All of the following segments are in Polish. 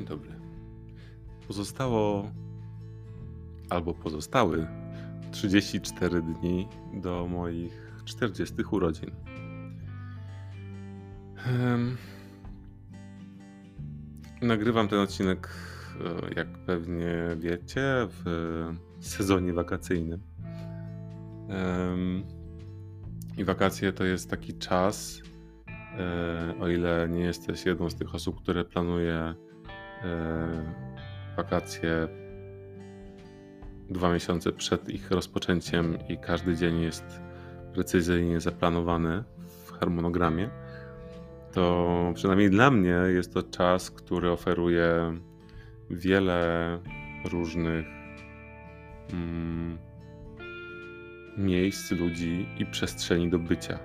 Dzień dobry. Pozostało albo pozostały 34 dni do moich 40 urodzin. Nagrywam ten odcinek, e, jak pewnie wiecie, w sezonie wakacyjnym. I wakacje to jest taki czas, e, o ile nie jesteś jedną z tych osób, które planuje wakacje dwa miesiące przed ich rozpoczęciem i każdy dzień jest precyzyjnie zaplanowany w harmonogramie, to przynajmniej dla mnie jest to czas, który oferuje wiele różnych mm, miejsc, ludzi i przestrzeni do bycia.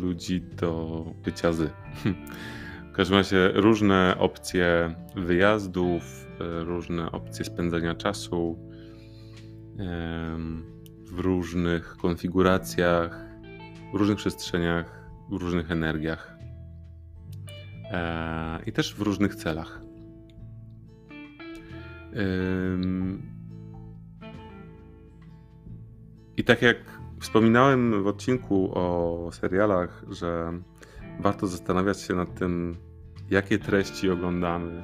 Ludzi do bycia z. W każdym razie różne opcje wyjazdów, e, różne opcje spędzania czasu w różnych konfiguracjach, w różnych przestrzeniach, w różnych energiach e, i też w różnych celach. I tak jak wspominałem w odcinku o serialach, że warto zastanawiać się nad tym, jakie treści oglądamy,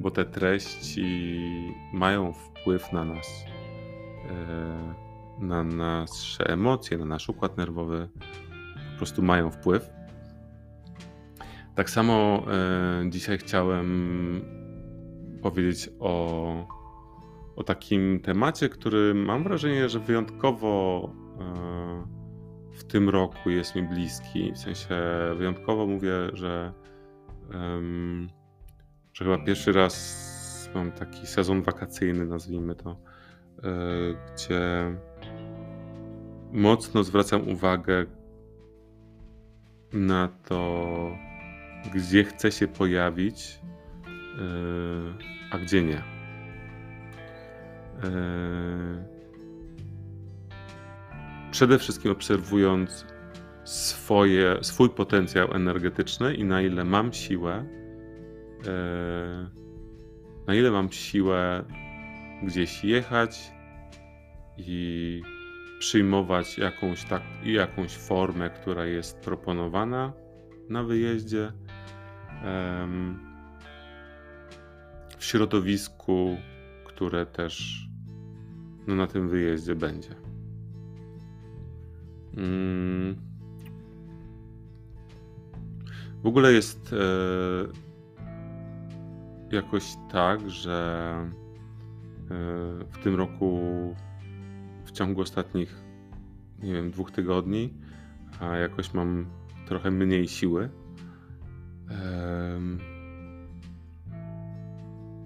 bo te treści mają wpływ na nas, e, na nasze emocje, na nasz układ nerwowy, po prostu mają wpływ. Tak samo e, dzisiaj chciałem powiedzieć o, o takim temacie, który mam wrażenie, że wyjątkowo e, w tym roku jest mi bliski. W sensie wyjątkowo mówię, że, em, że chyba pierwszy raz mam taki sezon wakacyjny, nazwijmy to, e, gdzie mocno zwracam uwagę na to, gdzie chcę się pojawić, e, a gdzie nie. E, Przede wszystkim obserwując swoje, swój potencjał energetyczny i na ile mam siłę, e, na ile mam siłę gdzieś jechać i przyjmować jakąś, tak, jakąś formę, która jest proponowana na wyjeździe. W środowisku, które też no, na tym wyjeździe będzie. Mm. W ogóle jest e, jakoś tak, że e, w tym roku w ciągu ostatnich, nie wiem, dwóch tygodni, a jakoś mam trochę mniej siły.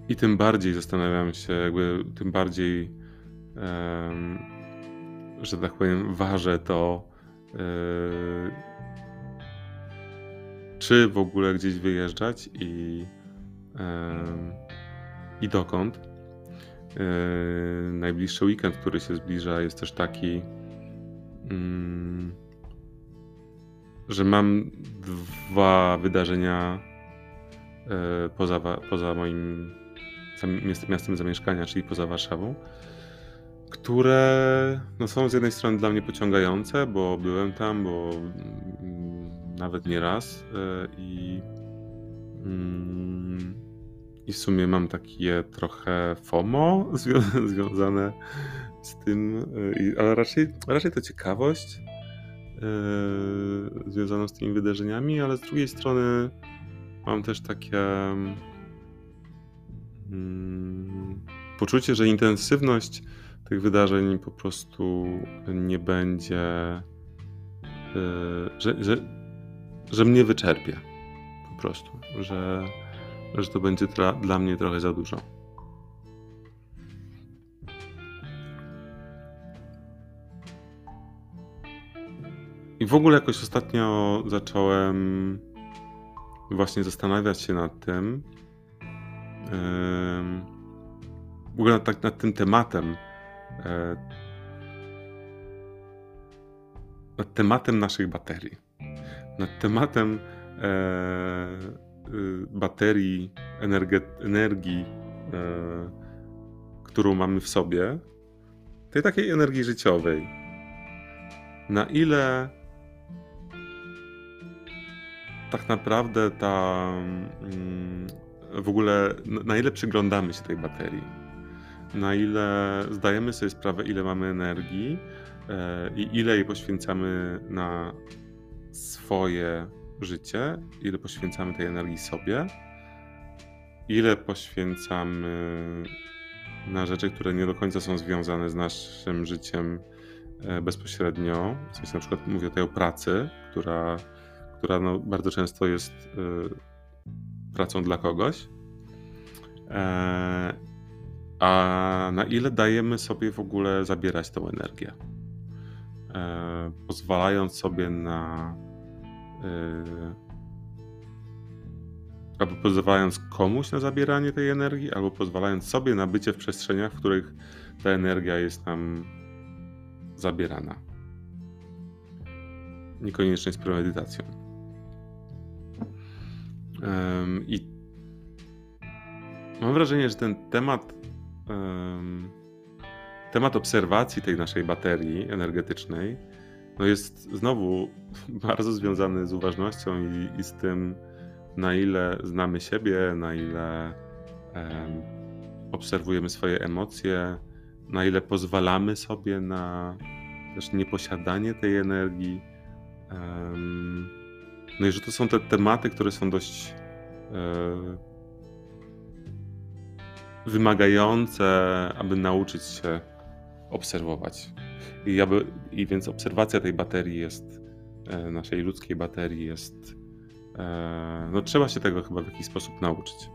I tym bardziej zastanawiam się, jakby tym bardziej, że tak powiem, ważę to, e, czy w ogóle gdzieś wyjeżdżać i, em, i dokąd. E, najbliższy weekend, który się zbliża, jest też taki, mm, że mam dwa wydarzenia e, poza, poza moim miastem zamieszkania, czyli poza Warszawą, które no, są z jednej strony dla mnie pociągające, bo byłem tam, bo mm, nawet nie raz e, i, mm, i w sumie mam takie trochę FOMO zwią- związane z tym, e, ale raczej, raczej to ciekawość e, związaną z tymi wydarzeniami, ale z drugiej strony mam też takie mm, poczucie, że intensywność tych wydarzeń po prostu nie będzie, e, że, że, że mnie wyczerpie po prostu, że, że to będzie dla, dla mnie trochę za dużo. I w ogóle jakoś ostatnio zacząłem właśnie zastanawiać się nad tym, w ogóle nad, tak nad tym tematem, nad tematem naszych baterii, nad tematem e, baterii energii, którą mamy w sobie, tej takiej energii życiowej, na ile tak naprawdę ta mm, w ogóle na ile przyglądamy się tej baterii, na ile zdajemy sobie sprawę, ile mamy energii e, i ile jej poświęcamy na swoje życie, ile poświęcamy tej energii sobie, ile poświęcamy na rzeczy, które nie do końca są związane z naszym życiem e, bezpośrednio. W sensie na przykład mówię tutaj o pracy, która, która no bardzo często jest y, pracą dla kogoś. E, a na ile dajemy sobie w ogóle zabierać tą energię? E, pozwalając sobie na y, albo pozwalając komuś na zabieranie tej energii, albo pozwalając sobie na bycie w przestrzeniach, w których ta energia jest nam zabierana. Niekoniecznie z premedytacją. Um, I mam wrażenie, że ten temat, temat obserwacji tej naszej baterii energetycznej no jest znowu bardzo związany z uważnością i, i z tym, na ile znamy siebie, na ile um, obserwujemy swoje emocje, na ile pozwalamy sobie na też nieposiadanie tej energii. Um, no i że to są te tematy, które są dość um, wymagające, aby nauczyć się obserwować. I, aby, I więc obserwacja tej baterii jest, e, naszej ludzkiej baterii jest E, no trzeba się tego chyba w jakiś sposób nauczyć.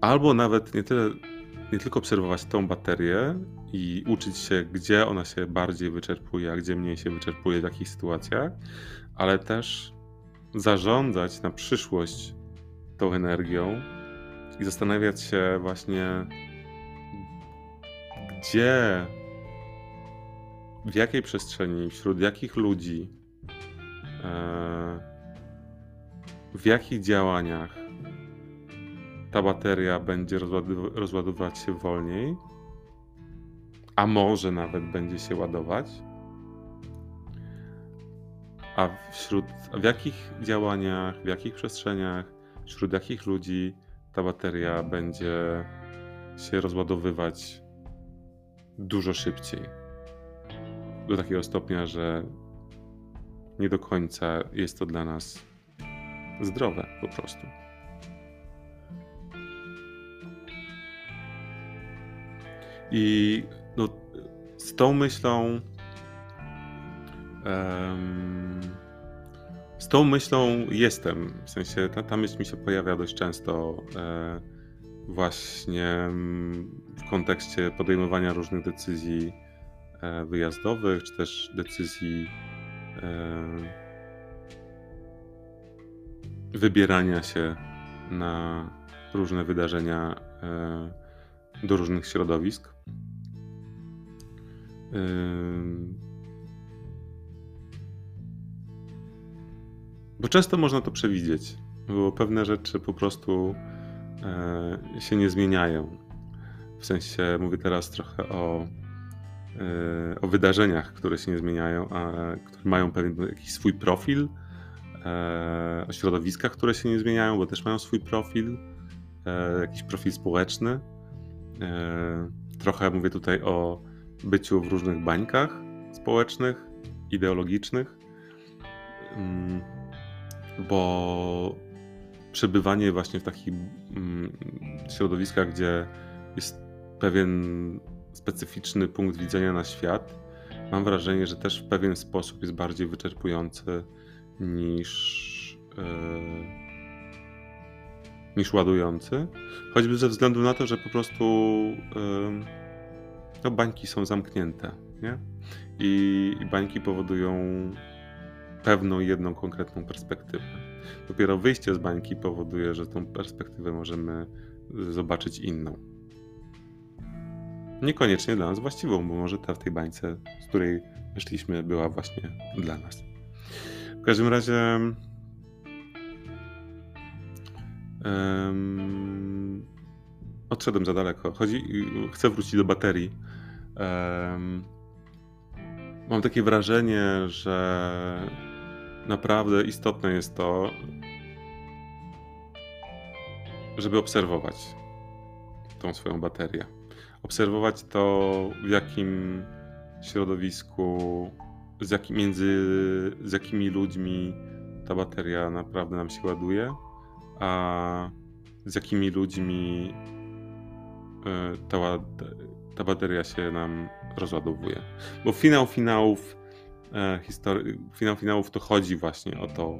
Albo nawet nie tyle, nie tylko obserwować tą baterię i uczyć się, gdzie ona się bardziej wyczerpuje, a gdzie mniej się wyczerpuje w jakich sytuacjach, ale też zarządzać na przyszłość tą energią i zastanawiać się właśnie, gdzie w jakiej przestrzeni, wśród jakich ludzi, e, w jakich działaniach ta bateria będzie rozładowywać się wolniej, a może nawet będzie się ładować, a wśród w jakich działaniach, w jakich przestrzeniach, wśród jakich ludzi ta bateria będzie się rozładowywać dużo szybciej do takiego stopnia, że nie do końca jest to dla nas zdrowe po prostu. I no, z tą myślą, um, z tą myślą jestem. W sensie ta, ta myśl mi się pojawia dość często e, właśnie w kontekście podejmowania różnych decyzji E, wyjazdowych, czy też decyzji e, wybierania się na różne wydarzenia e, do różnych środowisk. Bo często można to przewidzieć, bo pewne rzeczy po prostu się nie zmieniają. W sensie mówię teraz trochę o o wydarzeniach, które się nie zmieniają, a które mają pewien jakiś swój profil, e, o środowiskach, które się nie zmieniają, bo też mają swój profil, e, jakiś profil społeczny. E, trochę mówię tutaj o byciu w różnych bańkach społecznych, ideologicznych, mm, bo przebywanie właśnie w takich mm, środowiskach, gdzie jest pewien specyficzny punkt widzenia na świat, mam wrażenie, że też w pewien sposób jest bardziej wyczerpujący niż, yy, niż ładujący. Choćby ze względu na to, że po prostu yy, no, bańki są zamknięte. Nie? I, I bańki powodują pewną jedną konkretną perspektywę. Dopiero wyjście z bańki powoduje, że tą perspektywę możemy zobaczyć inną. niekoniecznie dla nas właściwą, bo może ta w tej bańce, z której wyszliśmy, była właśnie dla nas. W każdym razie um, odszedłem za daleko. Chodzi, chcę wrócić do baterii. Um, mam takie wrażenie, że naprawdę istotne jest to, żeby obserwować tą swoją baterię. Obserwować to, w jakim środowisku, z, jakim, między, z jakimi ludźmi ta bateria naprawdę nam się ładuje, a z jakimi ludźmi e, ta, ta bateria się nam rozładowuje. Bo finał finałów, e, histori- finał finałów to chodzi właśnie o to,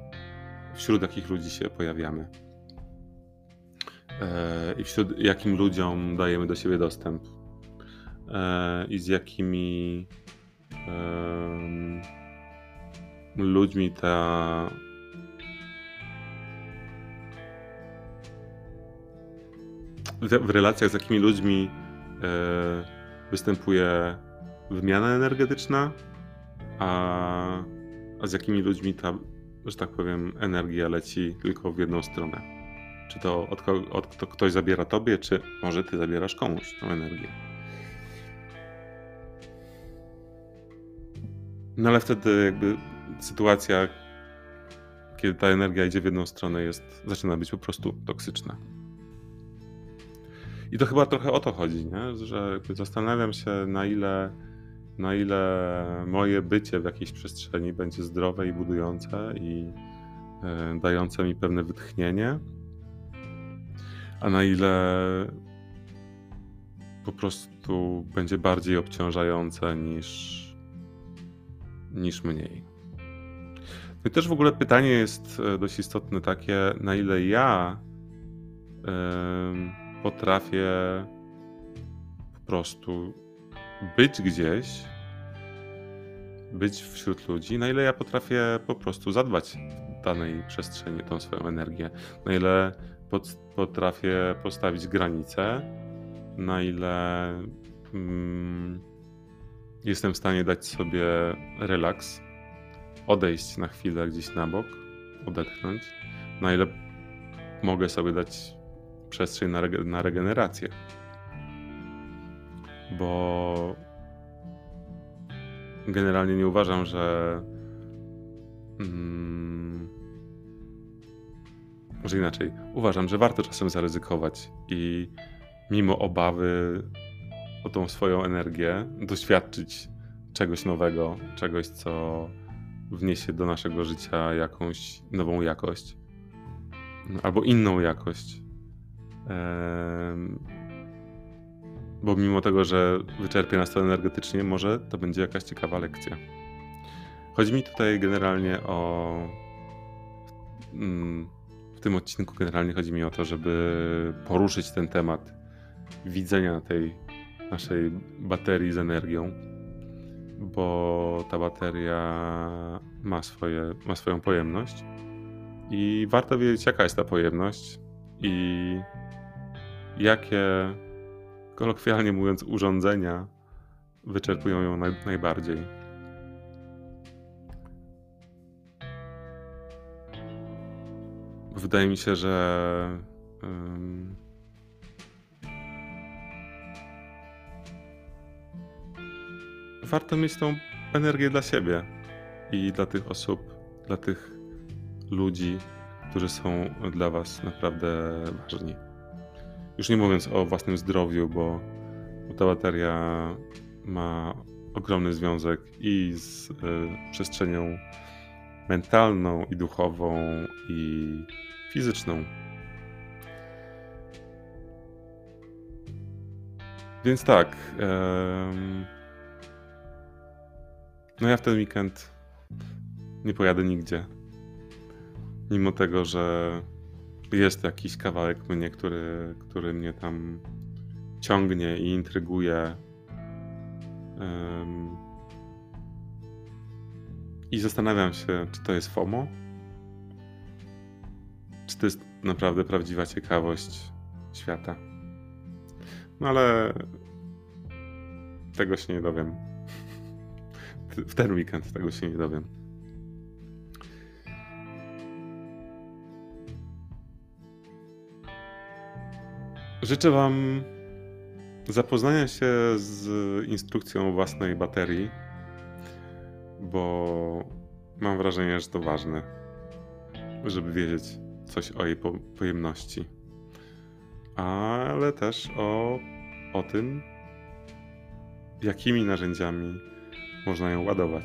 wśród jakich ludzi się pojawiamy. E, i wśród jakim ludziom dajemy do siebie dostęp e, i z jakimi ludźmi ta w relacjach z jakimi ludźmi występuje wymiana energetyczna, a, a z jakimi ludźmi ta, że tak powiem, energia leci tylko w jedną stronę. Czy to od, od, to ktoś zabiera tobie, czy może ty zabierasz komuś tą energię. No ale wtedy jakby sytuacja, kiedy ta energia idzie w jedną stronę, jest, zaczyna być po prostu toksyczna. I to chyba trochę o to chodzi, nie? że zastanawiam się, na ile, na ile moje bycie w jakiejś przestrzeni będzie zdrowe i budujące i y, dające mi pewne wytchnienie, a na ile po prostu będzie bardziej obciążające niż, niż mniej. No i też w ogóle pytanie jest e, dość istotne takie, na ile ja y, potrafię po prostu być gdzieś, być wśród ludzi, na ile ja potrafię po prostu zadbać w danej przestrzeni tą swoją energię, na ile potrafię postawić granice, na ile mm, jestem w stanie dać sobie relaks, odejść na chwilę gdzieś na bok, odetchnąć, na ile mogę sobie dać przestrzeń na, na regenerację. Bo generalnie nie uważam, że. Mm, może inaczej, uważam, że warto czasem zaryzykować i mimo obawy o tą swoją energię doświadczyć czegoś nowego, czegoś, co wniesie do naszego życia jakąś nową jakość albo inną jakość. Bo mimo tego, że wyczerpie nas to energetycznie, może to będzie jakaś ciekawa lekcja. Chodzi mi tutaj generalnie o mm, w tym odcinku generalnie chodzi mi o to, żeby poruszyć ten temat widzenia tej naszej baterii z energią, bo ta bateria ma, swoje, ma swoją pojemność i warto wiedzieć, jaka jest ta pojemność i jakie, kolokwialnie mówiąc, urządzenia wyczerpują ją naj, najbardziej. wydaje mi się, że um, warto mieć tą energię dla siebie i dla tych osób, dla tych ludzi, którzy są dla Was naprawdę ważni. Już nie mówiąc o własnym zdrowiu, bo ta bateria ma ogromny związek i z y, przestrzenią mentalną, i duchową, i fizyczną. Więc tak. No ja w ten weekend nie pojadę nigdzie. Mimo tego, że jest jakiś kawałek mnie, który, który mnie tam ciągnie i intryguje. Um, I zastanawiam się, czy to jest FOMO, czy to jest naprawdę prawdziwa ciekawość świata. No ale tego się nie dowiem. W ten weekend tego się nie dowiem. Życzę Wam zapoznania się z instrukcją własnej baterii, bo mam wrażenie, że to ważne, żeby wiedzieć coś o jej pojemności, ale też o, o tym, jakimi narzędziami można ją ładować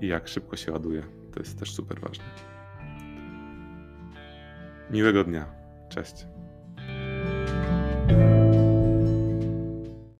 i jak szybko się ładuje. To jest też super ważne. Miłego dnia. Cześć.